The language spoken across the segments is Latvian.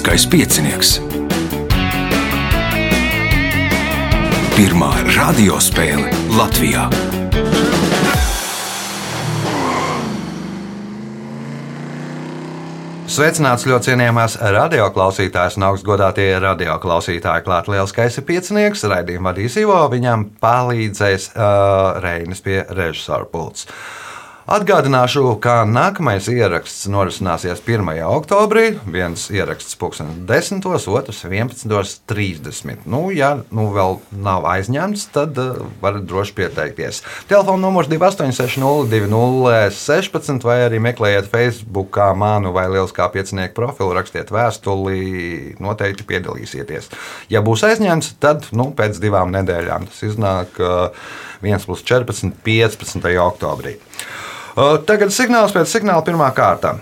Lieliskais piecinieks. Pirmā radiospēle Latvijā. Sveicināts ļoti cienījamās radioklausītājas un augstgadātie radioklausītāji. Klāt lielskais ir piecinieks, raidījuma vadīs Ivo, viņam palīdzēs uh, Reinis pie režisora pults. Atgādināšu, ka nākamais ieraksts norisināsies 1. oktobrī. Viens ieraksts 10, otrs 11.30. Nu, ja nu vēl nav aizņemts, tad uh, varat droši pieteikties. Telefona numurs 28602016 vai arī meklējiet Facebook manu vai Lieliskā piecinieku profilu, rakstiet vēstuli, noteikti piedalīsieties. Ja būs aizņemts, tad nu, pēc divām nedēļām tas iznāk uh, 1 plus 14, 15. oktobrī. Tagad signāls pēc signāla pirmā kārta.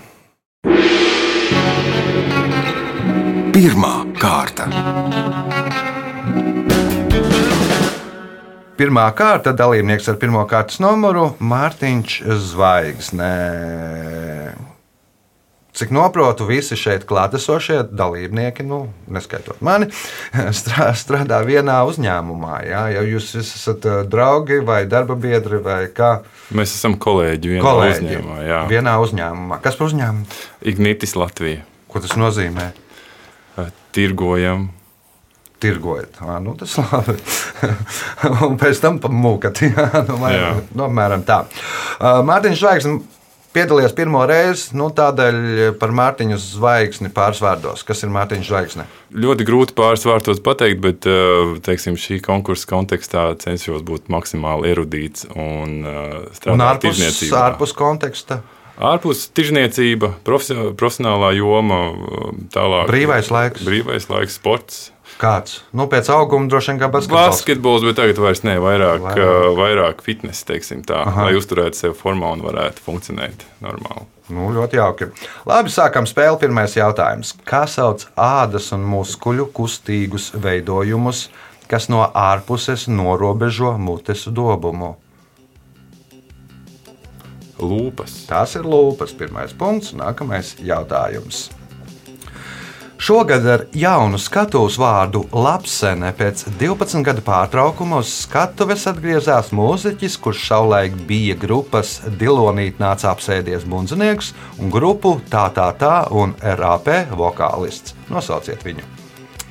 Pirmā kārta. Pirmā kārta dalībnieks ar pirmā kārtas numuru Mārtiņš Zvaigzne. Cik noprotu, visi šeit klātesošie dalībnieki, nu, neskaitot mani, strā- strādā vienā uzņēmumā. Jā, jau jūs esat uh, draugi vai darba biedri vai kā Mēs esam kolēģi vienā kolēģi. uzņēmumā. Jā. Vienā uzņēmumā. Kas par uzņēmumu? Ignitis Latvija. Ko tas nozīmē? Eh, Tirgojam. tirgojat. Ā, Nu, tas labi. un pēc tam pamūkat. Jā, nu, Jā. jā. Nu, apmēram tā. Uh, Mārtiņš Zvaigznes piedalījās pirmo reizi, nu, tādēļ par Mārtiņu Zvaigzni pāris vārdos. Kas ir Mārtiņš Zvaigzne? Ļoti grūti pāris vārtos pateikt, bet eh, teiksim, šī konkursa kontekstā cenšos būt maksimāli erudīts un eh, Un strādāt ārpus, tirzniecībā. ārpus konteksta. ārpus tirzniecība, profesio- profesionālā joma, eh, tālāk. Brīvais laiks. Brīvais laiks, sports. Kāds? Nu, pēc auguma droši vien kā basketbols. Basketbols, bet tagad vairs ne, vairāk, Vairāk. vairāk. fitnesa, teiksim tā. Aha. lai uzturētu sevi formā un varētu funkcionēt normāli. Nu, ļoti jauki. Labi, sākam spēli. Pirmais jautājums. Kā sauc ādas un muskuļu kustīgus veidojumus, kas no ārpuses norobežo mutes dobumu? Lūpas. Tās ir lūpas. Pirmais punkts. Nākamais jautājums. Šogad ar jaunu skatuves vārdu Lapsene pēc 12 gadu pārtraukuma uz skatuves atgriezās mūziķis, kurš savulaik bija grupas Dilonīta nāca apsēdies bundzinieks un grupu Tā tā tā un RAP vokālists. Nosauciet viņu.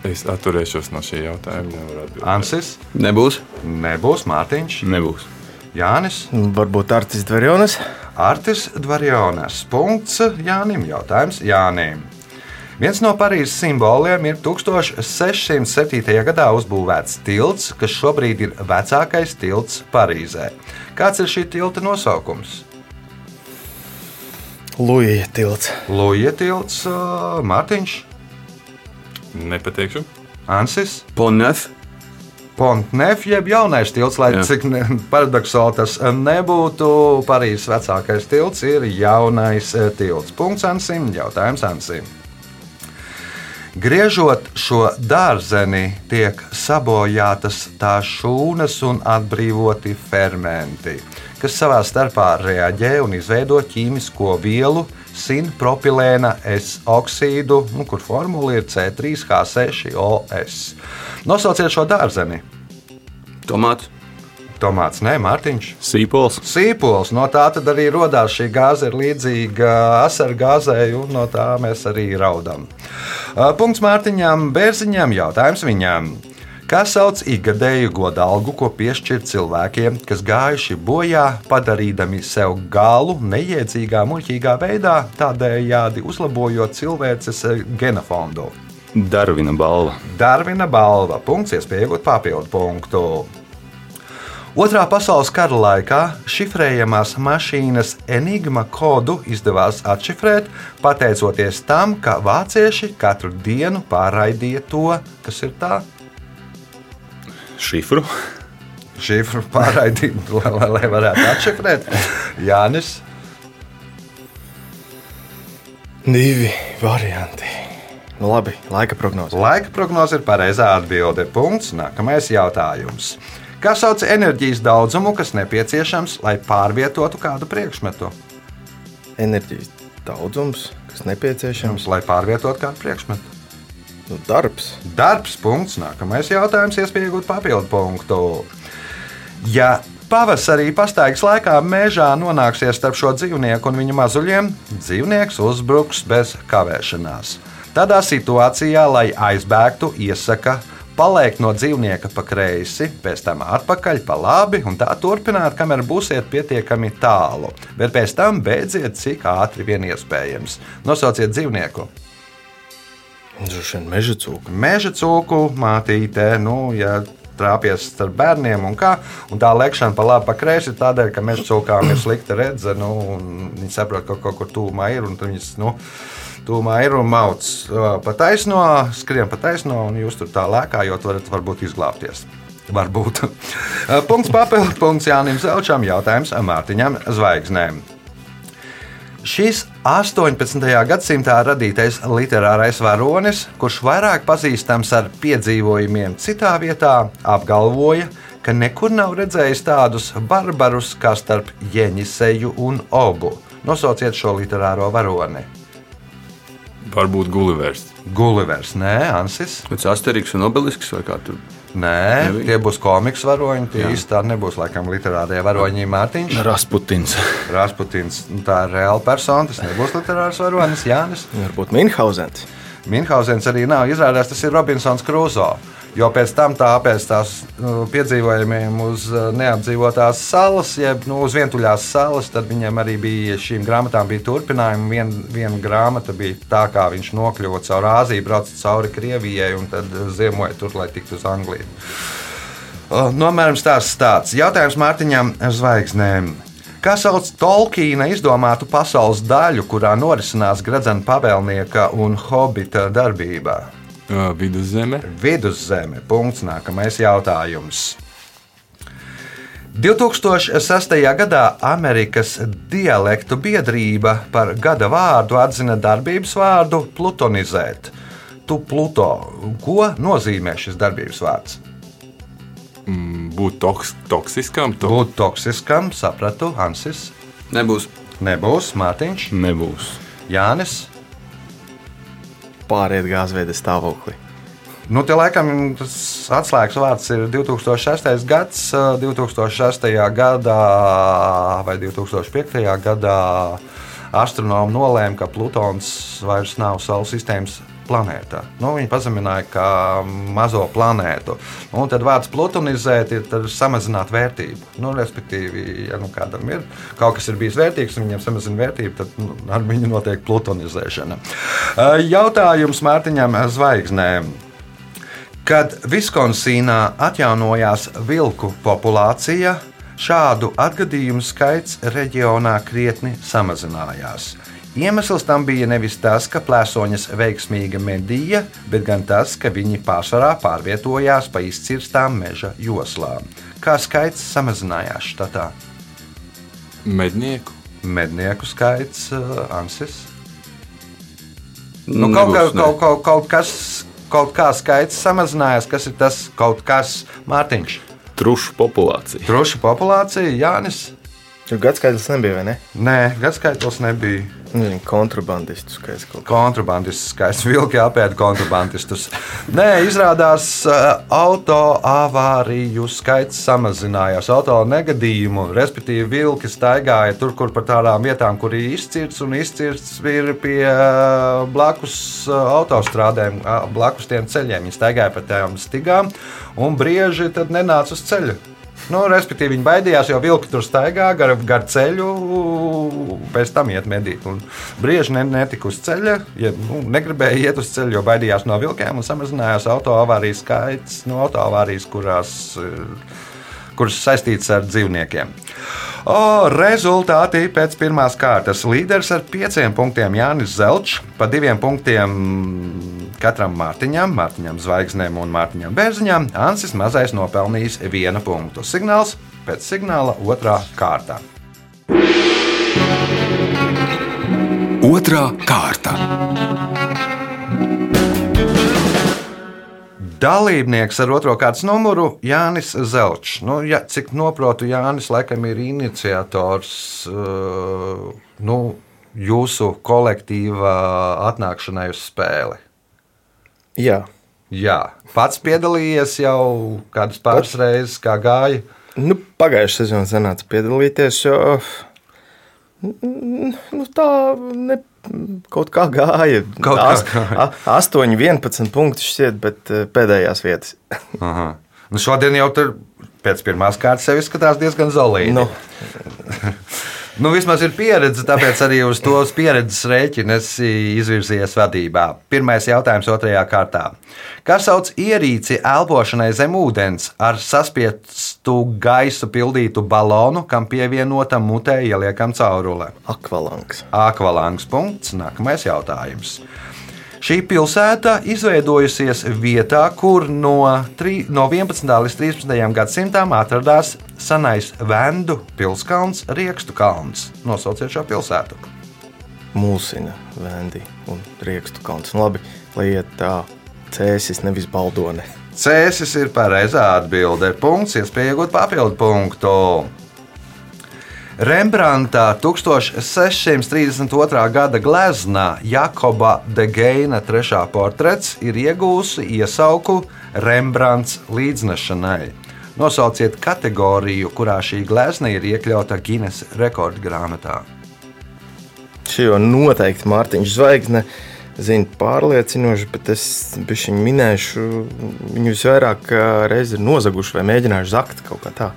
Es atturēšos no šī jautājuma. Ansis, Nebūs. nebūs Mārtiņš, Nebūs. Jānis, Varbūt Artis Dvarjonis. Artis Dvarjonas. Punkts Jānim. Jautājums Jānim. Viens no Parīzes simboliem ir 1607. gadā uzbūvēts tilts, kas šobrīd ir vecākais tilts Parīzē. Kāds ir šī tilta nosaukums? Lūija tilts. Lūija tilts, uh, Mārtiņš, Nepateikšu. Ansis, Ponef. Pontnef, jeb jaunais tilts, lai Jā. cik ne, paradoxāli tas nebūtu. Parīzes vecākais tilts ir jaunais eh, tilts. Punkts Ansim, jautājums Ansim. Griežot šo dārzeni, tiek sabojātas tā šūnas un atbrīvoti fermenti, kas savā starpā reaģē un izveido ķīmisko vielu sinpropilēna S oksīdu, nu, kur formula ir C3H6OS. Nosauciet šo dārzeni. Tomāts. Tomāts, nē, Mārtiņš. Sīpols. Sīpols, no tā tad arī radās šī gāze, ir līdzīga asaru gāzei, un no tā mēs arī raudam. Punkts Mārtiņam, Bērziņam, jautājums viņam. Kā sauc ikgadēju godalgu, ko piešķir cilvēkiem, kas gājuši bojā, padarīdami sev galu neiedzīgā, muļķīgā veidā, tādējādi uzlabojot cilvēces genofondu? Darvina balva. Darvina balva. Punkts, iespēja iegūt papildu punktu. Otrā pasaules kara laikā šifrējamās mašīnas enigma kodu izdevās atšifrēt, pateicoties tam, ka vācieši katru dienu pārraidīja to, kas ir tā. Šifru. Šifru pārraidīt, lai, lai, lai varētu atšifrēt. Jānis, Divi varianti. Nu, labi, laika prognoze. laika prognoze ir pareizā atbilde. Punkts. Nākamais jautājums. Kā sauc enerģijas daudzumu, kas nepieciešams, lai pārvietotu kādu priekšmetu? Enerģijas daudzums, kas nepieciešams. Lai pārvietotu kādu priekšmetu. Nu, darbs. Darbs, punkts. Nākamais jautājums, iespēja iegūt papildu punktu. Ja pavasarī pastaigas laikā mežā nonāksies starp šo dzīvnieku un viņa mazuļiem, dzīvnieks uzbruks bez kavēšanās. Tādā situācijā, lai aizbēgtu, iesaka paliekt no dzīvnieka pa kreisi, pēc tam atpakaļ pa labi un tā turpināt, kamēr būsiet pietiekami tālu. Bet pēc tam beidziet, cik ātri vien iespējams. Nosauciet dzīvnieku. Droši vien meža cūka. Meža cūku, mātītē, nu, ja trāpjas starp bērniem un kā. Un tā lekšana pa labi, pa kreisi ir tādēļ, ka meža cūkām ir slikta redze. Nu, un viņi saprot, ka kaut kur tūmā ir un viņas. Nu, Tūmā ir un mauc pa taisno, skrien pa taisno, un jūs tur tā lēkājot, varat varbūt izglābties. Varbūt. Punkts papildu, punkts Jānim Zelčam, jautājums Mārtiņam Zvaigznēm. Šis 18. gadsimtā radītais literārais varonis, kurš vairāk pazīstams ar piedzīvojumiem citā vietā, apgalvoja, ka nekur nav redzējis tādus barbarus kā starp Jēniseju un Obu. Nosauciet šo literāro varoni. Varbūt Gulivers. Gulivers, nē, Ansis. Pēc Asterix un Obelisks vai kā tur. Nē, Nebija? tie būs komiks varoņi. Tie īstenībā nebūs laikam literārie varoņi Mārtiņš. Rasputins. Rasputins, nu, tā ir reāla persona. Tas nebūs literārs varonis Jānis. Varbūt Minhausens. Minhausens arī nav. Izrādās, tas ir Robinsons Krūzo. Jo pēc tam tā pēc tās nu, piedzīvojumiem uz uh, neapdzīvotās salas, jeb nu, uz vientuļās salas, tad viņam arī bija šīm grāmatām bija turpinājumi. Vien, viena grāmata bija tā, kā viņš nokļuva caur Āziju, brauca cauri Krievijai un tad uh, ziemoja tur, lai tiktu uz Angliju. Nomērams tās tāds. Jautājums Mārtiņam Zvaigznēm. Kā sauc Tolkiena izdomātu pasaules daļu, kurā norisinās Gradzena pavēlnieka un hobita darbība? Uh, Viduszeme. Viduszeme. Punkts. Nākamais jautājums. 2006. gadā Amerikas dialektu biedrība par gada vārdu atzina darbības vārdu plutonizēt. Tu pluto. Ko nozīmē šis darbības vārds? Mm, Būt toks, toksiskam. To. Būt toksiskam, sapratu, Hansis. Nebūs. Nebūs Mārtiņš, Nebūs. Jānis. Pāriet gāzveida stāvoklī. Nu, te laikam tas atslēgas vārds ir 2006. gads. 2006. gadā vai 2005. gadā astronomi nolēma, ka Plutons vairs nav Saules sistēmas planēta. Nu, viņi pazemināja kā mazo planētu. Nu, tad vārds plutonizēt ir samazināt vērtību. Nu, respektīvi, ja nu kādam ir kaut kas ir bijis vērtīgs un viņam samazina vērtību, tad nu, ar viņu notiek plutonizēšana. Uh, Jautājums Mārtiņam Zvaigznēm. Kad Viskonsīnā atjaunojās vilku populācija, šādu atgadījumu skaits reģionā krietni samazinājās. Iemesls tam bija nevis tas, ka plēsoņas veiksmīgi medīja, bet gan tas, ka viņi pārsvarā pārvietojās pa izcirstām meža joslām. Kā skaits samazinājās štatā? Mednieku. Mednieku skaits, uh, Ansis. Nu, kaut, Nebūs, kā, ne. kaut, kaut, kaut kas, kaut kā skaits samazinājās. Kas ir tas kaut kas, Mārtiņš? Trušu populācija. Truša populācija, Jānis. Gadsimts nebija, vai ne? Nē, gadsimts nebija. Nezinu, kontrabandistu skaits kaut kā. Kontrabandists, skaists vilki apēda kontrabandistus. Nē, izrādās, uh, auto avāriju skaits samazinājās. Auto negadījumu, respektīvi, vilki staigāja tur, kur par tādām vietām, kur ir izcirts un izcirts ir pie uh, blakus uh, autostrādēm, blakus tiem ceļiem. Viņi staigāja pa tām stigām un brieži tad nenāca uz ceļa. Nu, respektīvi, viņi baidījās, jo vilki tur staigā gar, gar ceļu, pēc tam iet medīt. Un brieži ne, netika uz ceļa, ja, nu, negribēja iet uz ceļa, jo baidījās no vilkiem un samazinājās autoavārijas skaits, no autoavārijas, kurās, eh, kuras saistītas ar dzīvniekiem. O, rezultāti pēc pirmās kārtas. Līderis ar pieciem punktiem Jānis Zelčs, pa diviem punktiem katram Mārtiņam, Mārtiņam Zvaigznēm un Mārtiņam Bērziņam. Ansis mazais nopelnījis vienu punktu. Signāls pēc signāla otrā kārtā. Otra kārta. Dalībnieks ar otro kārtas numuru Jānis Zelčs. Nu, ja, cik noprotu, Jānis laikam ir iniciators uh, nu, jūsu kolektīva atnākšanai uz spēli. Jā, Jā, pats piedalījies jau kādas pāris reizes, kā gāja. nu, pagājušā sezonā sanāca piedalīties, jo nu, tā ne, kaut kā gāja. Kaut kā As- gāja. a- 8, 11 punktus šķiet, bet eh, pēdējās vietas. Aha. Nu, šodien jau tur pēc pirmās kārtas sev izskatās diezgan zelīgi. Nu, Nu, vismaz ir pieredze, tāpēc arī uz tos pieredzes rēķina es izvirzījies vadībā. Pirmais jautājums otrajā kārtā. Kas sauc ierīci elpošanai zem ūdens ar saspiestu gaisu pildītu balonu, kam pievienota mutē ieliekam caurule? akvalanks. Akvalangs punkts. Nākamais jautājums. Šī pilsēta izveidojusies vietā, kur no, tri, no 11. līdz 13. gadsimtam atradās senais Vendu pilskalns, Riekstu kalns. Nosauciet šo pilsētu. Mūsina, Vendi un Riekstu kalns. Nu, labi, lai iet tā cēsis, nevis baldone. Cēsis ir pareizā atbilde. Punkts, iespēja iegūt papildu punktu. Rembrandta 1632. gada gleznā Jakoba de Geina trešā portrets ir iegūsi iesauku Rembrandts līdznešanai. Nosauciet kategoriju, kurā šī glezna ir iekļauta Guinness rekordu grāmatā. Šī jau noteikti Mārtiņš Zvaigzne zina pārliecinoši, bet es viņu minēšu. Viņu visvairāk reizes ir nozaguši vai mēģinājuši zakt kaut kā tā.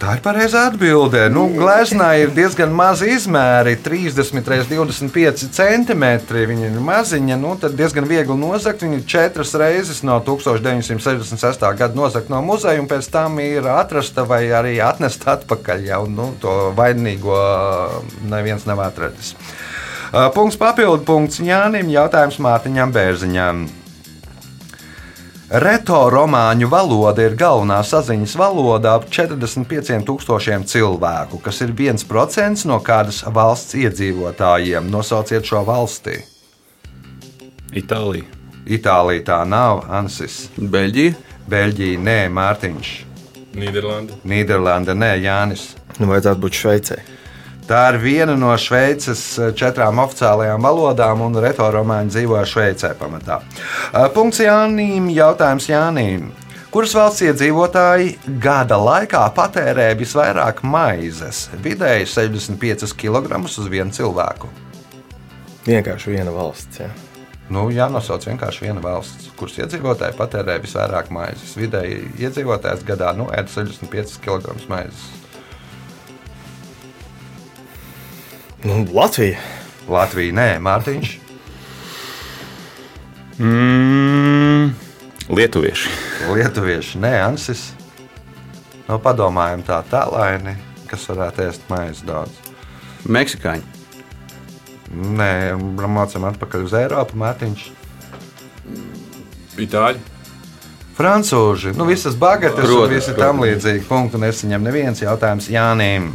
Tā ir pareizā atbilde. Nu, Gleznā ir diezgan mazi izmēri, 30 x 25 cm. Viņa ir maziņa, nu, tad diezgan viegli nozagt. Viņa ir četras reizes no 1966. gada nozagta no muzeja, un pēc tam ir atrasta vai arī atnesta atpakaļ. Jau nu, to vainīgo neviens nav atradis. Punkts papildu punkts Jānim, jautājums Mārtiņam Bērziņam. Reto romāņu valoda ir galvenā saziņas valoda ap 45,000 cilvēku, kas ir 1% no kādas valsts iedzīvotājiem. Nosauciet šo valsti. Itālija, Itālija tā nav, Ansis. Beļģija, Beļģija, nē, Mārtiņš. Nīderlanda. Nīderlanda, nē, Jānis. Nu, vajadzētu būt Šveicē. Tā ir viena no Šveices eh, četrām oficiālajām valodām, un retoromāņi dzīvo Šveicē pamatā. Eh, Punkts Jānim, jautājums Jānim. Kuras valsts iedzīvotāji gada laikā patērē visvairāk maizes? Vidēji 65 kg uz vienu cilvēku. Vienkārši viena valsts. Jā. Nu, jānosauc vienkārši viena valsts, kuras iedzīvotāji patērē visvairāk maizes. Vidēji iedzīvotājs gadā nu, ēd 65 kg maizes. Nu, Latvija. Latvija, nē, Mārtiņš. mm, Lietuvieši, Lietuvieši, nē, Ansis. Nu, padomājam tā tālaini, kas varētu ēst maizi daudz. Meksikāņi, Nē, mācām atpakaļ uz Eiropu, Mārtiņš. Itāļi. Francūži, nu visas bagatas un Protams, visi tam līdzīgi. Punktu nesaņem neviens jautājums Jānim.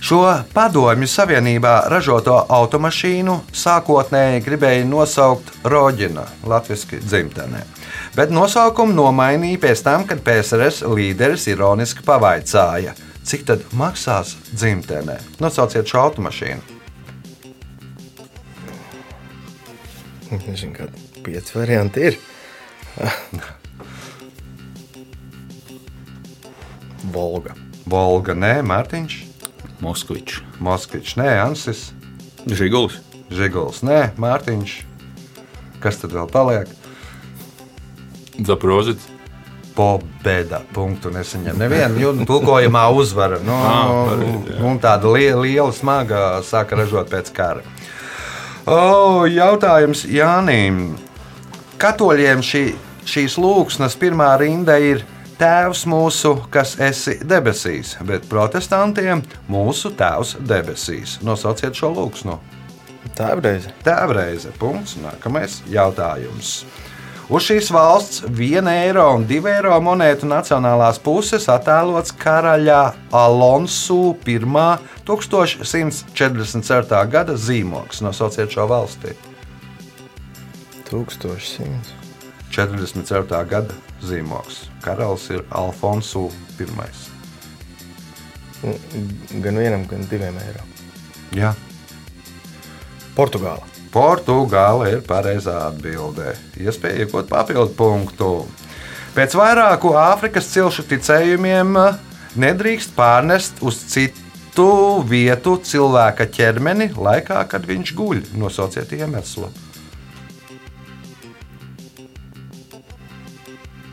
Šo padomju savienībā ražoto automašīnu sākotnēji gribēja nosaukt Roģina, latviešu dzimtenē. Bet nosaukumu nomainīja pēc tam, kad PSRS līderis ironiski pavaicāja, cik tad maksās dzimtenē. Nosauciet šo automašīnu. Nezinu, kādi pieci varianti ir. Volga. Volga, nē, Mārtiņš, Moskvičs, Moskvičs, nē, Ansis, Žiguls, Žiguls, nē, Mārtiņš. Kas tad vēl paliek? Zaprožits. Pobēda punktu nesaņem. Nevienu jo, tulkojumā uzvara. Nu, jā. un tāda liela, liela smaga sāka ražot pēc kara. O, jautājums Jānim. Katoļiem šī, šīs lūksnes pirmā rinda ir Tēvs mūsu, kas esi debesīs, bet protestantiem mūsu Tēvs debesīs. Nosauciet šo lūksnu. Tā ir reize. Tēvreize. Punkts. Nākamais jautājums. Uz šīs valsts 1 eiro un 2 eiro monētu nacionālās puses attēlots karaļa Alonso I 1144. gada zīmogs. Nosauciet šo valsti. 1100. 44. gada zīmogs. Karalis ir Alfonso I. Gan vienam, gan diviem eiro. Jā, Portugāla. Portugāla ir pareizā atbildē. Iespēja iegūt papildu punktu. Pēc vairāku Āfrikas cilšu ticējumiem eh, nedrīkst pārnest uz citu vietu cilvēka ķermeni laikā, kad viņš guļ. Nosauciet iemeslu.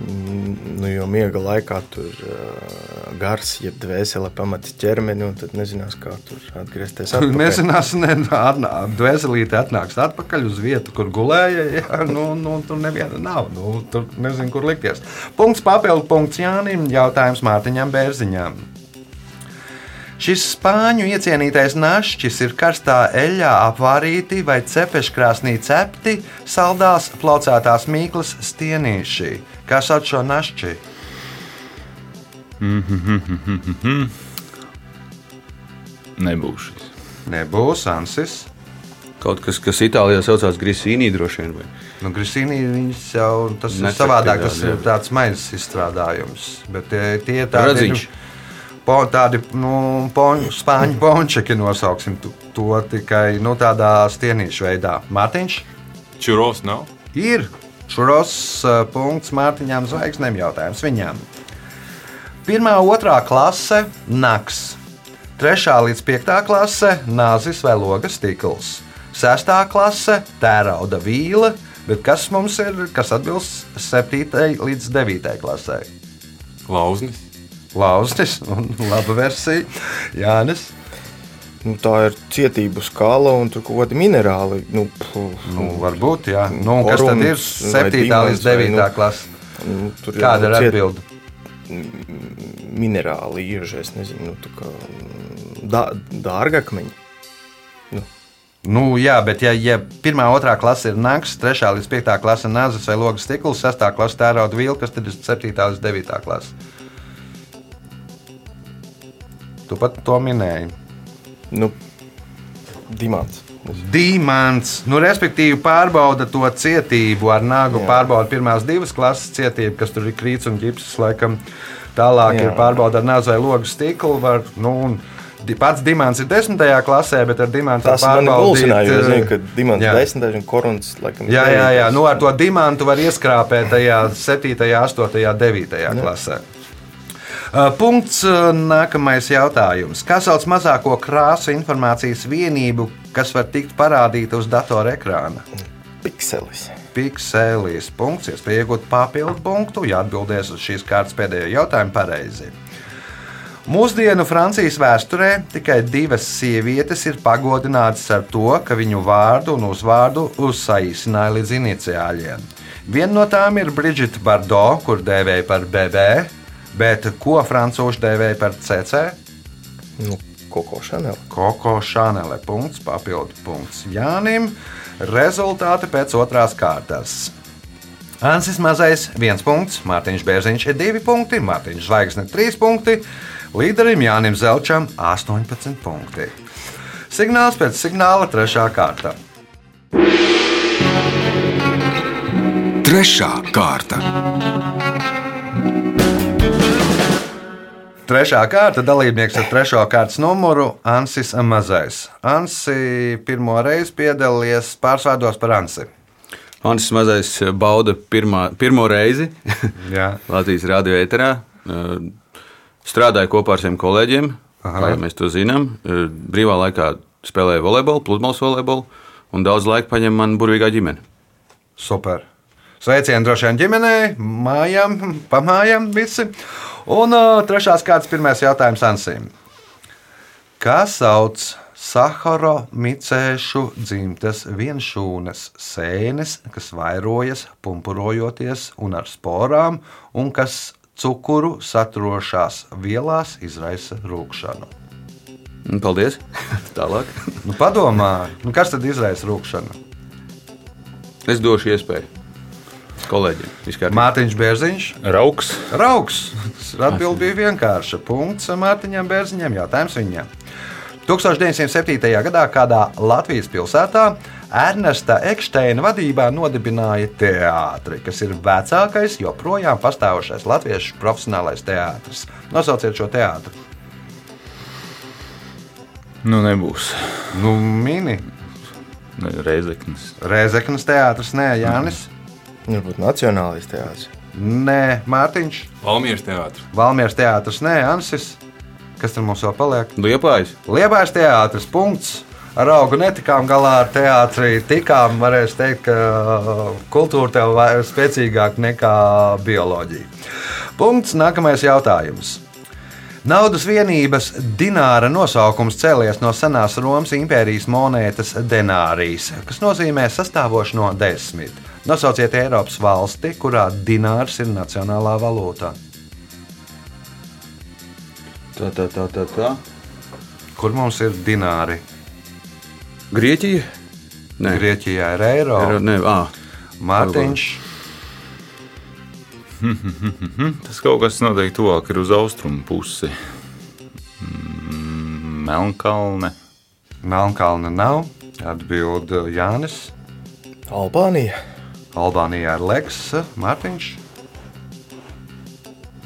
Nu, jo miega laikā tur uh, gars, jeb dvēsele pamatīs ķermeni, un tad nezinās, kā tur atgriezties. atpakaļ. Nezinās, ne, dvēselīte atnāks atpakaļ uz vietu, kur gulēja. Jā, nu, nu, tur neviena nav. Nu, tur nezinu, kur likties. Punkts papildu punkts Jānim. Jautājums Mārtiņam Bērziņam. Šis spāņu iecienītais našķis ir karstā eļļā apvārīti vai cepeškrāsnī cepti, saldās plaucētās mīklas stienīši. Kā sauc šo našķi? Nebūs šis. Nebūs Ansis. Kaut kas, kas Itālijā saucās Grisīnī, droši vien. Vai? Nu, Grisīnī jau tas ir Necep savādāk. Tas piedāvā, ir jā. tāds maizes izstrādājums. Bet tie, tie ir tādi. Po, tādi nu, poņ, spāņu pončeki, nosauksim to, tikai nu, tādā stienīšu veidā. Mārtiņš Čuros nav. ir šuros uh, punkts Mārtiņām zvaigznēm jautājums viņam. Pirmā, otrā klase - naks. Trešā līdz piektā klase - nāzis vai logas stikls. Sestā klase - tērauda vīla, bet kas mums ir, kas atbilst 7. līdz 9. klasē? Klausnis. Lauznis un laba versija Jānis. Nu, tā ir cietību skala un tur kaut kādi minerāli. Nu, puh, Nu, varbūt, jā. Nu, un kas tad ir Koruns vai 7. līdz dimants vai, 9. nu, klase? nu, tur Kāda ir atbilde? Minerāli ieža, es nezinu, nu, tā kā dā, dārgakmeņi. Nu, jā, bet ja, ja pirmā, otrā klase ir nāks, trešā līdz piekta klase nāzes vai logas stikls, sestā klase tērauda vīla, kas tad ir septītā līdz devītā klase. Tu pat to minēji. Nu, dimants. Dīmants, nu, respektīvi, pārbauda to cietību ar nāgu. Jā. Pārbauda pirmās divas klases cietību, kas tur ir krīts un ģipsis. Laikam. Tālāk Jā. ir pārbauda ar nāzu vai logu stiklu. Var, nu, un pats dimants ir desmitajā klasē, bet ar dimantu Tas ir jo es zinu, ka dimants jā. ir desmitais un koruns, laikam, Jā, jā, jā. Nu, ar to dimantu var ieskrāpēt tajā 7, 8, 9 klasē. Uh, Punkts. uh, Nākamais jautājums. Kā sauc mazāko krāsu informācijas vienību, kas var tikt parādīta uz datora ekrāna? Pikselis. Pikselis. Punkts. Iespēja iegūt papildu punktu, ja atbildēs uz šīs kārtas pēdējo jautājumu pareizi. Mūsdienu Francijas vēsturē tikai divas sievietes ir pagodinātas ar to, ka viņu vārdu un uzvārdu uzsaīsināja līdz iniciāļiem. Viena no tām ir Brigita Bardot, kur dēvēja par BB, bet ko francūži dēvēja par CC? Nu, Koko Chanel. Koko Šanele. Punkts, papildu punkts Jānim. Rezultāti pēc otrās kārtas. Ansis Mazais 1 punkts, Mārtiņš Bērziņš ir 2 punkti, Mārtiņš Zvaigzne 3 punkti, līderim Jānim Zelčam 18 punkti. Signāls pēc signāla 3. kārta. Trešā kārta. Trešā kārta dalībnieks ar trešo kārtas numuru Ansis Mazais. Ansi pirmo reizi piedalījies pārsvārdos par Ansi. Ansis Mazais bauda pirmā, pirmo reizi. Latvijas radio ēterā. Strādāja kopā ar saviem kolēģiem, Aha. kā mēs to zinām. Brīvā laikā spēlēja volejbolu, pludmales volejbolu, un daudz laika paņem man burvīgā ģimene. Super. Sveicieni droši vien ģimenei, mājām, pamājām visi. Un uh, trešās kārtas pirmais jautājums Ansim. Kā sauc Sahara micēšu dzimtas vienšūnas sēnes, kas vairojas, pumpurojoties un ar sporām, un kas cukuru saturošās vielās izraisa rūkšanu? Un Paldies! Tālāk. Nu, padomā, nu, kas tad izraisa rūkšanu? Es došu iespēju kolēģiem. Vispār Mārtiņš Bērziņš. Rauks. Rauks. Atbilde bija vienkārša. Punkts Mārtiņam Bērziņam. Jautājums viņam. 1907. gadā kādā Latvijas pilsētā Ernesta Eksteina vadībā nodibināja teātri, kas ir vecākais, joprojām pastāvošais latviešu profesionālais teātris. Nosauciet šo teātri. Nu, nebūs. Nu, mini. Ne, Reizeknis. Reizeknas teātris, nē, Jānis. Varbūt Nacionālais teātris. Nē, Mārtiņš. Valmieras teātris. Valmieras teātris, nē, Ansis. Kas tur mums vēl paliek? Liepājs. Liepais teātris, punkts. Ar augu netikām galā ar teātri. Tikām, varēs teikt, ka kultūra tev ir spēcīgāka nekā bioloģija. Punkts. Nākamais jautājums. Naudas vienības dināra nosaukums cēlies no senās Romas impērijas monētas denārijas, kas nozīmē sastāvošu no desmit. Nosauciet Eiropas valsti, kurā dinārs ir nacionālā valūta. Tā, tā, tā, tā. tā. Kur mums ir dināri? Grieķija? Nē, Grieķijā ir eiro. Ir, nē, ā, Mārtiņš, Tas kaut kas noteikti tuvāk ir uz austrumu pusi. Mm, Melnkalne. Melnkalna nav. Atbild Jānis. Albānija. Albānijā ir Leks, Mārtiņš.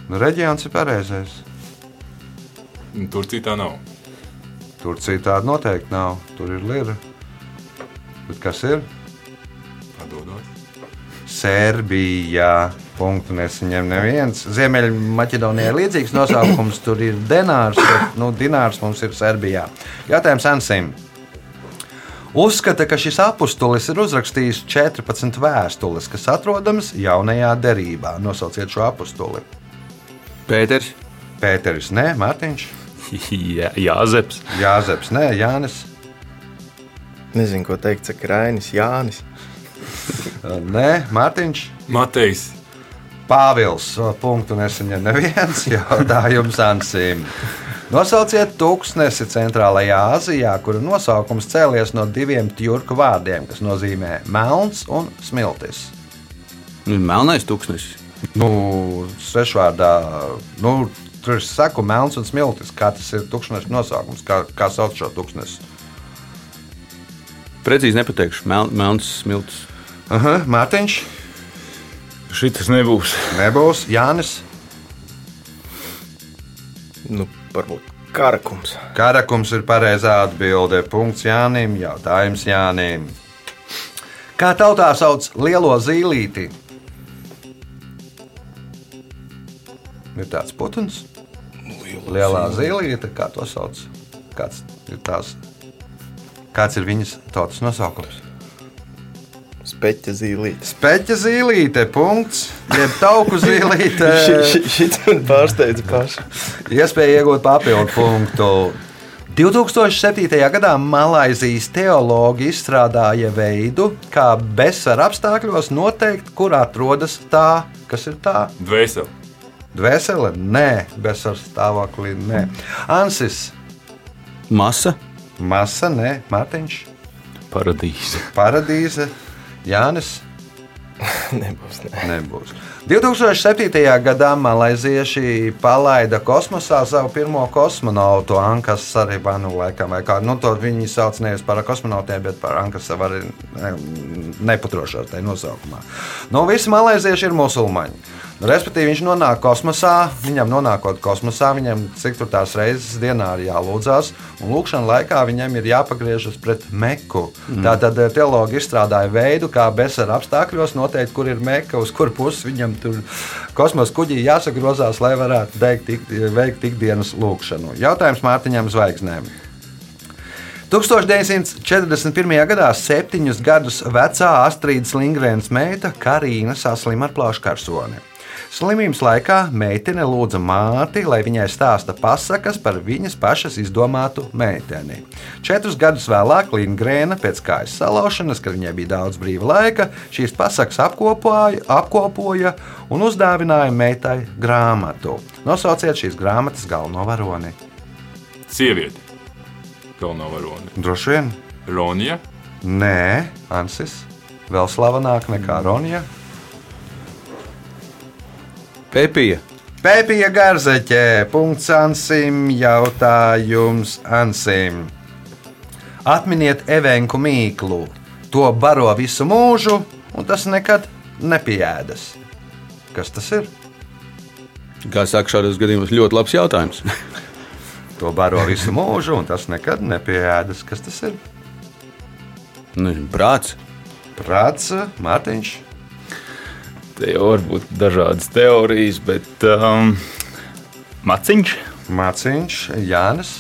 Nu, reģions ir pareizais. Turcija tā nav. Turcija tāda noteikti nav. Tur ir lira. Bet kas ir? Padodot. Serbija. Punktu nesaņem neviens. Ziemeļmaķedonijā ir līdzīgs nosaukums. Tur ir denārs. bet, Nu, dinārs mums ir Serbijā. Jautājums Ansim. Uzskata, ka šis apustulis ir uzrakstījis 14 vēstules, kas atrodamas jaunajā derībā. Nosauciet šo apustuli. Pēters. Pēteris, nē, Mārtiņš, Jā, Jāzeps. Jāzeps, nē, Jānis, Nezinu, ko teikt. Saka Rainis, Jānis. nē, Mārtiņš. Matejs. Pāvils. Punktu nesaņem neviens jautājums Ansim. Nosauciet tūkstnesi centrālajā Azijā, kura nosaukums cēlies no diviem tjurku vārdiem, kas nozīmē melns un smiltis. Nu, Melnais tūkstnesis. Nu, svešvārdā, nu, tur es saku melns un smiltis. Kā tas ir tūkstneša nosaukums? Kā, kā sauc šo tūkstnesi? Precīzi nepateikšu. Mel, melns smilts. Aha, Mārtiņš, Šitas nebūs. nebūs Jānis. Nu, varbūt karakums. Karakums ir pareizā atbilde. Punkts Jānim. Jautājums Jānim. Kā tautā sauc lielo zīlīti? Ir tāds putns, lielā zīlīte, kā to sauc. Kāds ir, tās, kāds ir viņas tautas nosaukums? Speķa zīlītes. Speķa zīlīte, punkts, jeb tauku zīlīte. Šis man pārsteidza pašu. Iespēja iegūt papildu punktu. 2007. gadā Malaisijas teologi izstrādāja veidu, kā bezsvara apstākļos noteikt, kur atrodas tā, kas ir tā. Dvēseli. Dvēsele? Nē, bezsvara stāvoklī. Nē. Ansis, Masa. masa, nē, Mārtiņš, Paradīze. paradīze, Jānis. Nebūs. Ne. Nebūs. 2007. gadā malaizieši palaida kosmosā savu pirmo kosmonautu, Ankas Saribanu, laikam, kā. Nu, to viņi sauc nevis par kosmonautiem, bet par Ankas arī nepatrošos tajā nosaukumā. Nu, visi malaizieši ir musulmaņi. Respektīvi, viņš nonāk kosmosā, viņam nonākot kosmosā, viņam cik tur tās reizes dienā ir jālūdzās, un lūkšanas laikā viņam ir jāpagriežas pret meku. Mm. Tātad eh, teologi izstrādāja veidu, kā bezsara apstākļos noteikt, kur ir meka, uz kur pusi viņam tur kosmosa kuģī jāsagrozās, lai varētu veikt, ik, veikt ikdienas lūkšanu. Jautājums Mārtiņam Zvaigznēm. 1941. gadā septiņus gadus vecā Astrīdas Lingrēnas meita Karina saslima ar plauškarsoni. Slimības laikā meitene lūdza māti, lai viņai stāsta pasakas par viņas pašas izdomātu meiteni. Četrus gadus vēlāk Lingrēna pēc kājas salaušanas, kad viņai bija daudz brīva laika, šīs pasakas apkopoja, apkopoja un uzdāvināja meitai grāmatu. Nosauciet šīs grāmatas galveno varoni. Sieviete. Galvenā varone. Droši vien. Ronija. Nē, Ansis. Vēl slavenāk nekā Ronja. Pēpija. Pēpija Garzeķē. Punkts Ansim. Jautājums Ansim. Atminiet evenku mīklu. To baro visu mūžu, un tas nekad nepieēdas. Kas tas ir? Kā saka, šādos gadījumos ļoti labs jautājums. To baro visu mūžu, un tas nekad nepieēdas. Kas tas ir? Nezinu, prāts. Prāts, Mārtiņš. Te jau var būt dažādas teorijas, bet um, maciņš. Māciņš, Jānis.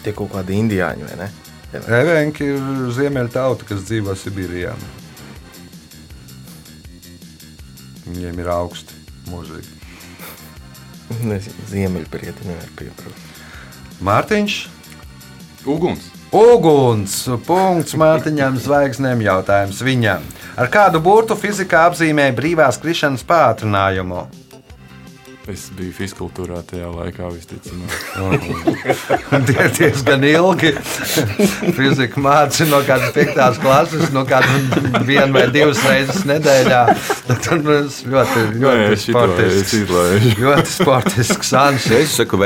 Tie kaut kādi indiāņi vai ne? Evenki ir ziemeļa tauta, kas dzīvo Sibīrijā. Viņiem ir augsti mūžīgi. Ziemeļbrieti nevar pieprot. Mārtiņš. Uguns. Uguns. Punkts Mārtiņam zvaigznēm jautājums viņam. Ar kādu burtu fizikā apzīmē brīvās krišanas pātrinājumu? Es biju fiziskultūrā tajā laikā, visticamāk. Tie ir diezgan ilgi. Fizika mācīja no kādas piektās klases, no kādas vienu vai divas reizes nedēļā. Tad mums ļoti, ļoti Nē, sportisks. Ļoti sportisks ansamblis. Es saku,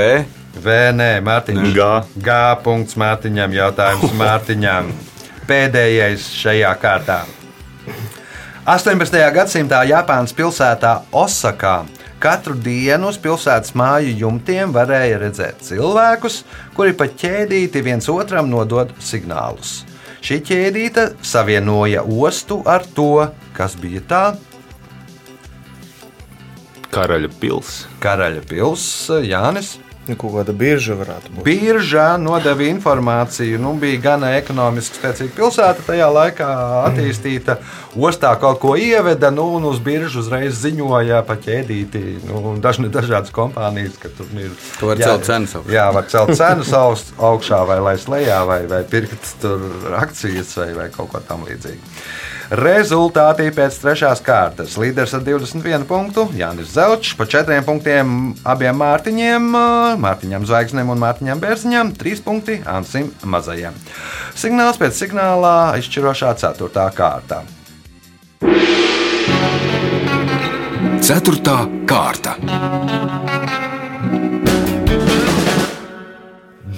V. Nē, Mārtiņš. Gā. Gā punkts Mārtiņam. Jautājums Mārtiņam. Pēdējais šajā kārtā. 18. gadsimtā Japānas pilsētā Osakā katru dienu uz pilsētas māju jumtiem varēja redzēt cilvēkus, kuri pa ķēdīti viens otram nodod signālus. Šī ķēdīte savienoja ostu ar to, kas bija tā Karaļa pils. karaļa pilsēta Jānis. Nu, kaut kāda birža varētu būt. Biržā nodeva informāciju. Nu, bija gan ekonomiski spēcīga pilsēta, tajā laikā attīstīta. Ostā kaut ko ieveda, nu, un uz biržu uzreiz ziņoja pa ķēdīti. Nu, dažni, dažādas kompānijas, ka tur ir. Tu vari celt cenas augšā. Jā, var celt cenas augst- augšā, vai laist lejā, vai, vai pirkt tur akcijas, vai, vai kaut ko tamlīdzīgu. Rezultātī pēc trešās kārtas. Līderis ar 21 punktu, Jānis Zelčs, pa 4 punktiem abiem Mārtiņiem, Mārtiņam Zvaigznem un Mārtiņam Bērziņam, 3 punkti Ansim Mazajam. Signāls pēc signālā izšķirošā 4. kārta. Ceturtā kārta.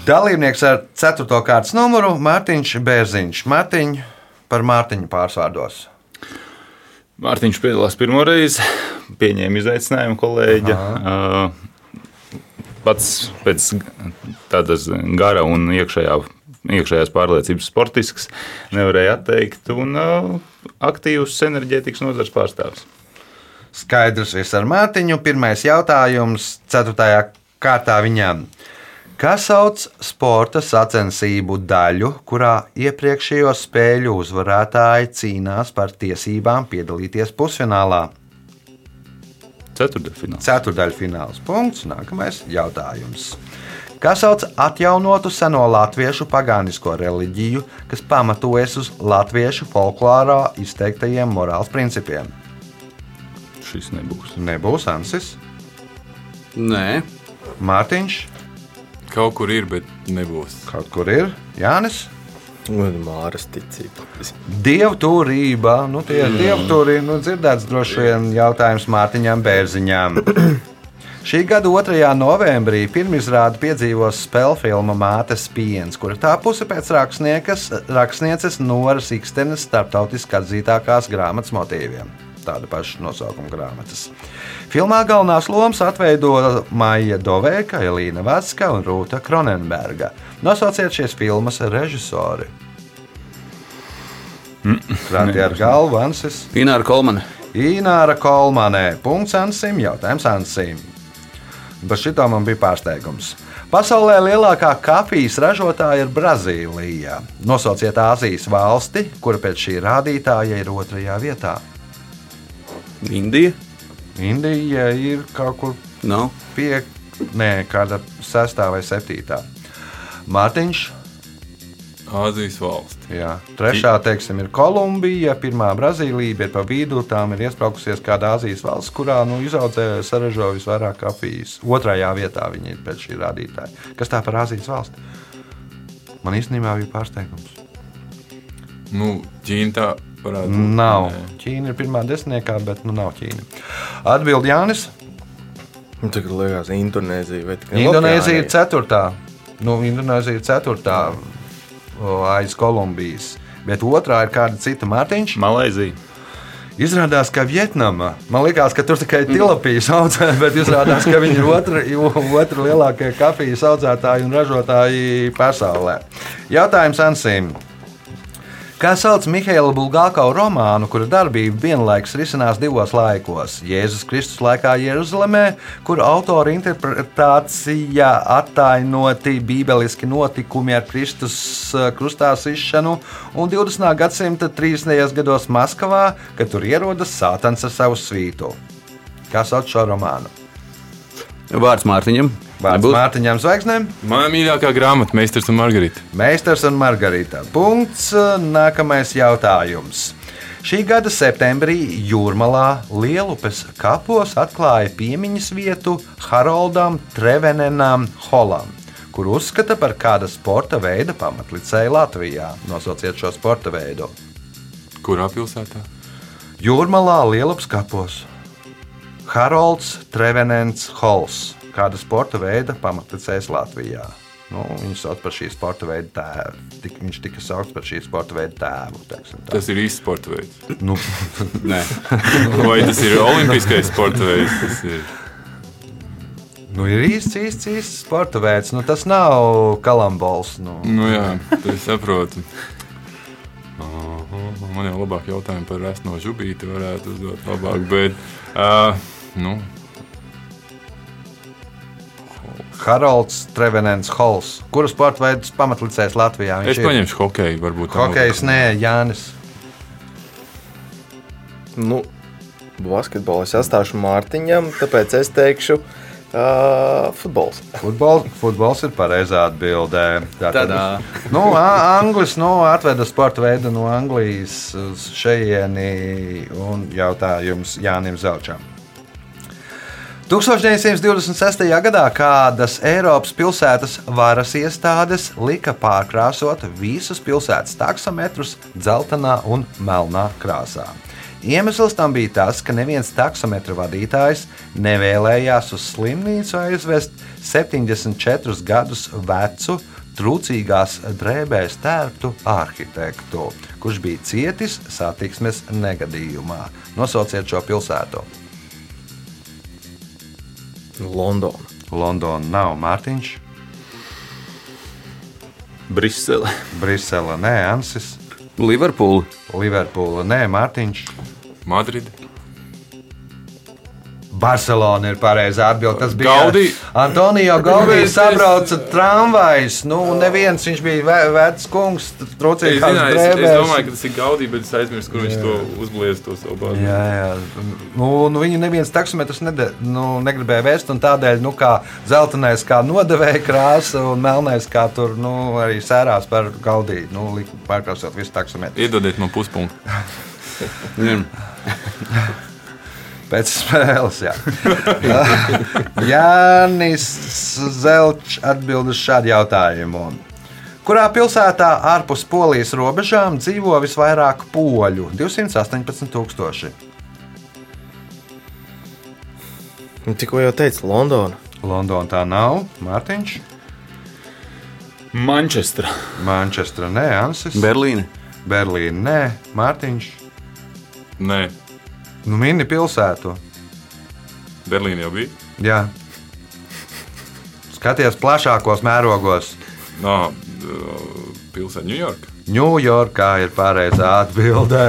Dalībnieks ar 4. kārtas numuru Mārtiņš Bērziņš. Mārtiņš par Mārtiņu pārsvārdos. Mārtiņš piedalās pirmo reizi, pieņēma izaicinājumu kolēģa. Uh, Pats pēc tādas gara un iekšējā, iekšējās pārliecības sportisks nevarēja atteikt un uh, aktīvs enerģētikas nozars pārstāvis. Skaidrs, viss ar Mārtiņu. Pirmais jautājums, 4. kārtā viņam. Kā sauc sporta sacensību daļu, kurā iepriekšējo spēļu uzvarētāji cīnās par tiesībām piedalīties pusfinālā? Ceturdaļfināls. Ceturdaļfināls punkts. Nākamais jautājums. Kā sauc atjaunotu seno latviešu pagānisko reliģiju, kas pamatojas uz latviešu folklorā izteiktajiem morāls principiem? Šis nebūs. Nebūs Ansis, Nē, Mārtiņš, Kaut kur ir, bet nebūs. kaut kur ir Jānis. Un Māras ticība. Dievturība, nu tie ir dievturi, nu dzirdēts droši vien jautājums Mārtiņam Bērziņām. Šī gada 2. novembrī pirmizrādi piedzīvos spēļu filma Mātes piens, kura tāpusi pēc rakstnieces, rakstnieces Noras Ikstenes starptautiski atzītākās grāmatas motīviem. Tāda paša nosaukuma grāmatas. Filmā galvenās lomas atveido Maija Dovēka, Elīna Vatska un Rūta Kronenberga. Nosauciet šīs filmas režisori. Krāpjas ar galvu, Ansis. Ināra Kolmane. Ināra Kolmanē. Punkts Ansim, jautājums Ansim. Bet šitā man bija pārsteigums. Pasaulē lielākā kafijas ražotāja ir Brazīlija. Nosauciet Āzijas valsti, kura pēc šī rādītāja ir otrajā vietā. Indija. Indija ir kaut kur Nav. pie, nē, kāda sestā vai septītā. Mārtiņš, Āzijas valsts. jā, trešā, teiksim, ir Kolumbija, pirmā Brazīlija, bet pa vidu tām ir iesprāgusies kāda Āzijas valsts, kurā nu, izaudzē saražo visvairāk kafijas. Otrajā vietā viņi ir pēc šī rādītāja. Kas tā par Āzijas valsti? Man īstenībā bija pārsteigums. Nu, Ķīna tā varētu būt. Nav. Nē. Ķīna ir pirmā desmitniekā, bet nu nav Ķīna. Atbild Jānis. Nu, tagad liekas, Indonēzija vai tikai Indonēzija ir ceturtā. Nu, Indonēzija ir ceturtā aiz Kolumbijas. Bet otrā ir kāda cita Mārtiņš. Malaizija. Izrādās, ka Vietnama. Man liekas, ka tur tikai tilapijas audzē, bet izrādās, ka viņi ir otri, otri lielākie kafijas audzētāji un ražotāji pasaulē. Jautājums Ansim. Kā sauc Mihaila Bulgākau romānu, kura darbība vienlaikus risinās divos laikos - Jēzus Kristus laikā Jeruzalemē, kur autora interpretācijā attainoti bībeliski notikumi ar Kristus eh, krustā sišanu, un 20. gadsimta 30. gados Maskavā, kad tur ierodas Sātans ar savu svītu. Kā sauc šo romānu? Vārds Mārtiņam. Vārds Nebūs? Mārtiņam Zvaigznēm. Mana mīļākā grāmata, Meistars un Margarita. Meistars un Margarita. Punkts. Nākamais jautājums. Šī gada septembrī Jūrmalā Lielupes kapos atklāja piemiņas vietu Haroldam Trevenenam Holam, kur uzskata par kāda sporta veida pamatlicēju Latvijā. Nosauciet šo sporta veidu. Kurā pilsētā? Jūrmalā Lielupes kapos Harolds Trevenens Hols, kāda sporta veida pamatlicējs Latvijā. Nu, viņu sauc par šī sporta veida tēvu. Tik, viņš tika saukts par šī sporta veida tēvu. Tas ir īsts sporta veids. Nu, Vai tas ir olimpiskais sporta veids? Ir. nu, ir īsts, īsts, īsts sporta veids. Nu, tas nav kalambols. Nu. Nu, jā, tas saprotu. Man jau labāk jautājumi par resno žubīti varētu uzdot labāk, bet, uh, nu, Harolds Trevenens Hols. Kuru sporta veidu pamatlicējs Latvijā? es paņemšu hokeju, varbūt. Hokejs, nē, Jānis. Nu, basketbolu es atstāšu Mārtiņam, tāpēc es teikšu, uh, futbols. Futbol, futbols ir pareizā atbildē. Tātad, nu, Anglis nu, atveda sporta veidu no Anglijas uz šejieni un jautājums Jānim Zelčam. 1926. gadā kādas Eiropas pilsētas varas iestādes lika pārkrāsot visus pilsētas taksometrus dzeltenā un melnā krāsā. Iemesls tam bija tas, ka neviens taksometra vadītājs nevēlējās uz slimnīcu aizvest 74 gadus vecu, trūcīgās drēbēs tērptu arhitektu, kurš bija cietis satiksmes negadījumā. Nosauciet šo pilsētu. Londona. Londona nav Mārtiņš, Brisele. Brisele, nē, Ansis, Liverpoola. Liverpoola, nē, Mārtiņš. Madridi. Barcelona ir pareizā atbilde. Tas bija Gaudī. Antonio Gaudī. Sabrauca tramvajs. Nu, neviens viņš bija ve- vecs kungs, trūcīgās zināju, es, es drēbēs. domāju, ka tas ir Gaudī, bet es aizmirsu, kur viņš to uzblies to savu bāzi. Jā, jā. Nu, nu, viņu neviens taksometrs nede, nu, negribēja vēst, un tādēļ, nu, kā zeltainais, kā nodevēja krāsa, un melnais, kā tur nu, arī sērās par gaudīju, nu, pārkrāsot visu taksometru. Iedodiet man puspunktu. Pēc spēles, jā. Jānis Zelčs atbild uz šādu jautājumu. Kurā pilsētā ārpus Polijas robežām dzīvo visvairāk poļu? 218,000. Nu, Tikko jau teicu, Londona. Londona tā nav. Mārtiņš, Manchestra. Manchestra, nē, Ansis, Berlīne. Berlīna, nē, Mārtiņš. Nē, Nu, mini pilsētu. Berlīna jau bija. Jā. Skaties plašākos mērogos. No, pilsēta Ņujorka. Ņujorkā ir pareizā atbildē.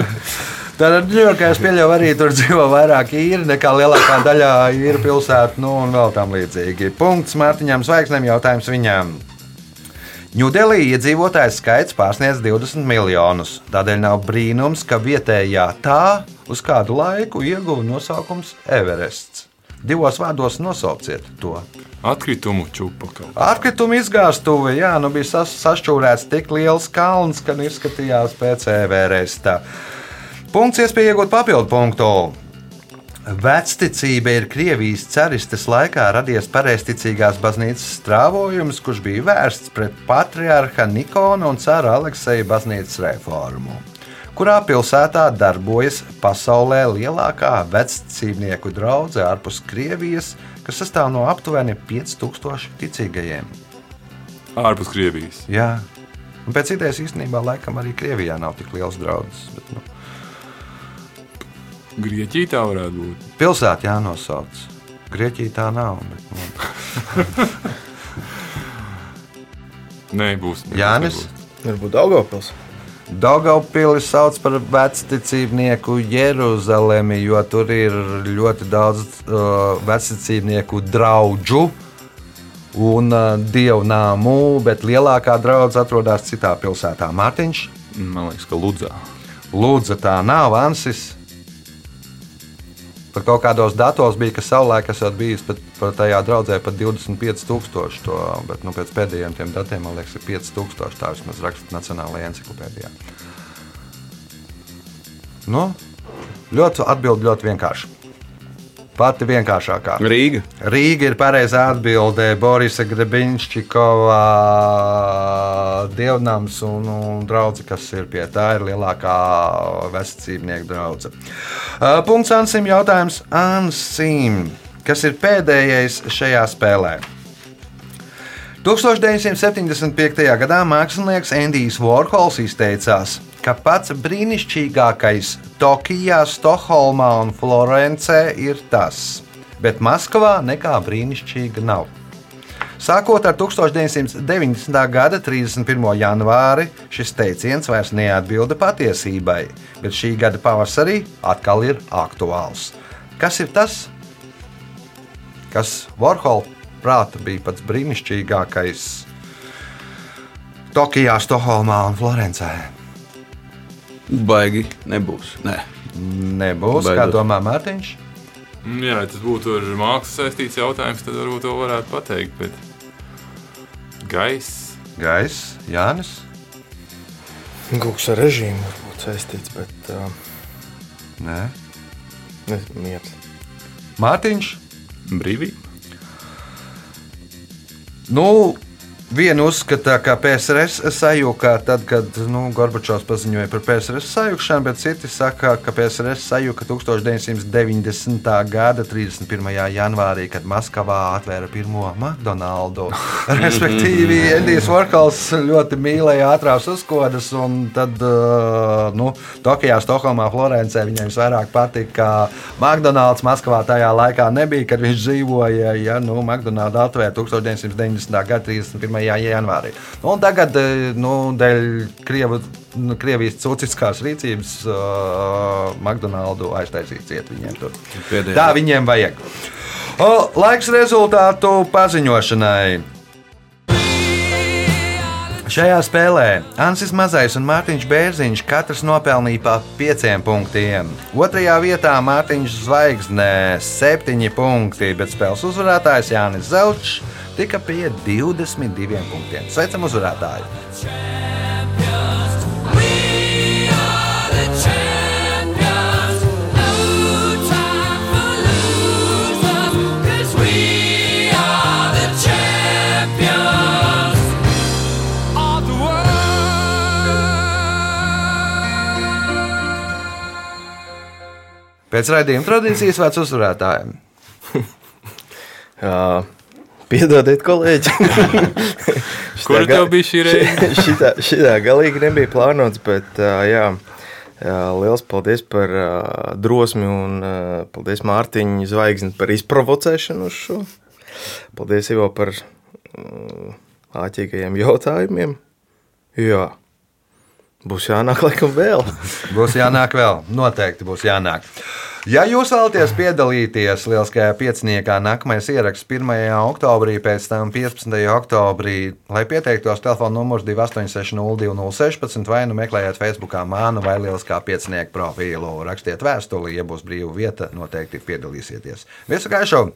Tad Ņujorkā es pieļauju, arī tur dzīvo vairāk īri nekā lielākā daļā īru pilsētu, nu un vēl tam līdzīgi. Punkts Mārtiņam Zvaigznēm jautājums viņam. Ņūdelī iedzīvotājs skaits pārsniedz 20 miljonus. Tādēļ nav brīnums, ka vietējā tā uz kādu laiku ieguva nosaukums Everests. Divos vārdos nosauciet to. Atkritumu kā. Atkrituma izgāstuve, jā, nu bija sas, sašķūrēts tik liels kalns, ka nu izskatījās pēc Everesta. Punkts iespēja iegūt papildu punktu. Vecticība ir Krievijas caristes laikā radies pareizticīgās baznīcas strāvojums, kurš bija vērsts pret patriarha Nikona un cara Alekseja baznīcas reformu. Kurā pilsētā darbojas pasaulē lielākā veccīmnieku draudzene ārpus Krievijas, kas sastāv no aptuveni 5000 ticīgajiem? Ārpus Krievijas. Jā, un pēc idejas īstenībā laikam arī Krievijā nav tik liels draugs. Bet, nu, Grieķija tā varētu būt. pilsēta jānosauc. Grieķija tā nav. Bet, nu. Nē, būs. nebūs, Jānis? Varbūt Daugopils. Daugaupili sauc par vecticībnieku Jeruzalemi, jo tur ir ļoti daudz uh, vecticībnieku draugu un uh, dievnāmu, bet lielākā draudzene atrodas citā pilsētā. Mārtiņš, Man liekas, ka Ludzā. Lūdzu, tā nav Ansis. Pat kaut kādos datos bija, ka savulaik esat bijis pat, pat tajā draudzē pat 25,000. To, bet nu, pēc pēdējiem tiem datiem man liekas, ir 5,000. Tā vismaz raksta Nacionālajā encyklopēdijā. Nu, ļoti atbild ļoti vienkārši. Pati vienkāršākā. Rīga. Rīga ir pareizā atbildē. Borisa Grebiņšķikova dievnams un, un draugs, kas ir pie tā, ir lielākā vecīcīmnieku draudzene. Punkts Ansim. Jautājums Ansim. Kas ir pēdējais šajā spēlē? 1975. gadā mākslinieks Endijs Vorhols izteicās, ka pats brīnišķīgākais Tokijā, Stokholmā un Florencē ir tas, bet Maskavā nekā brīnišķīga nav. Sākot ar 1990. gada 31. janvāri šis teiciens vairs neatbilda patiesībai, bet šī gada pavasarī atkal ir aktuāls. Kas ir tas, kas Vorhola prāta bija pats brīnišķīgākais Tokijā, Stokholmā un Florencē? Baigi nebūs. Nē. Nebūs, kā Beidzot. domā Mārtiņš. Mm, Jā, tas būtu ar mākslu saistīts jautājums, tad varbūt to varētu pateikt. Bet gaiss. Gais, Jānis. Kas ar režīmu varbūt saistīts, bet uh, Nē. miers. Mārtiņš. Brīvība. Nu, Vienu uzskata, ka PSRS sajūta tad, kad nu, Gorbačovs paziņoja par PSRS sajūgšanu, bet citi saka, ka PSRS sajūta 1990. gada 31. janvārī, kad Maskavā atvēra pirmo McDonald's. Respektīvi, Endijs Vorkals ļoti mīlēja ātrās uzkodas, un tad nu, Tokijā, Stokholmā, Florencē viņam visvairāk patika McDonald's. Maskavā tajā laikā nebija, kad viņš dzīvoja. Ja, nu, McDonald's atvēra 1990. gada 31 janvārī. Un tagad, eh, nu, dēļ Krievu, nu, Krievijas cūciskās rīcības, uh, McDonald's aiztaisīja ciet viņiem tur. Pēdējā. Tā viņiem vajag. O, laiks rezultātu paziņošanai. Šajā spēlē Ansis Mazais un Mārtiņš Bērziņš katrs nopelnīja pa pieciem punktiem. Otrajā vietā Mārtiņš Zvaigznē septiņi punkti, bet spēles uzvarētājs Jānis Zelčs tika pie 22 punktiem. Sveicam uzvarētāju! Pēc raidījuma tradīcijas vārds uzvarētājiem. Uh, piedodiet, kolēģi. Kur tev bija šī reize? šitā, šitā galīgi nebija plānots, bet uh, jā, jā, liels paldies par uh, drosmi un uh, paldies Mārtiņa zvaigzni par izprovocēšanu uz šo. Paldies Ivo par uh, āķīgajiem jautājumiem. Jā, būs jānāk laikam vēl. Būs jānāk vēl, noteikti būs jānāk. Ja jūs vēlaties piedalīties Lieliskajā pieciniekā, nākamais ieraksts 1. oktobrī, pēc tam 15. oktobrī, lai pieteiktos, telefona numurs 286-0216 vai nu meklējiet Facebook mānu vai Lieliskā piecinieka profilu. Rakstiet vēstuli, ja būs brīva vieta, noteikti piedalīsieties. Visu gaišu!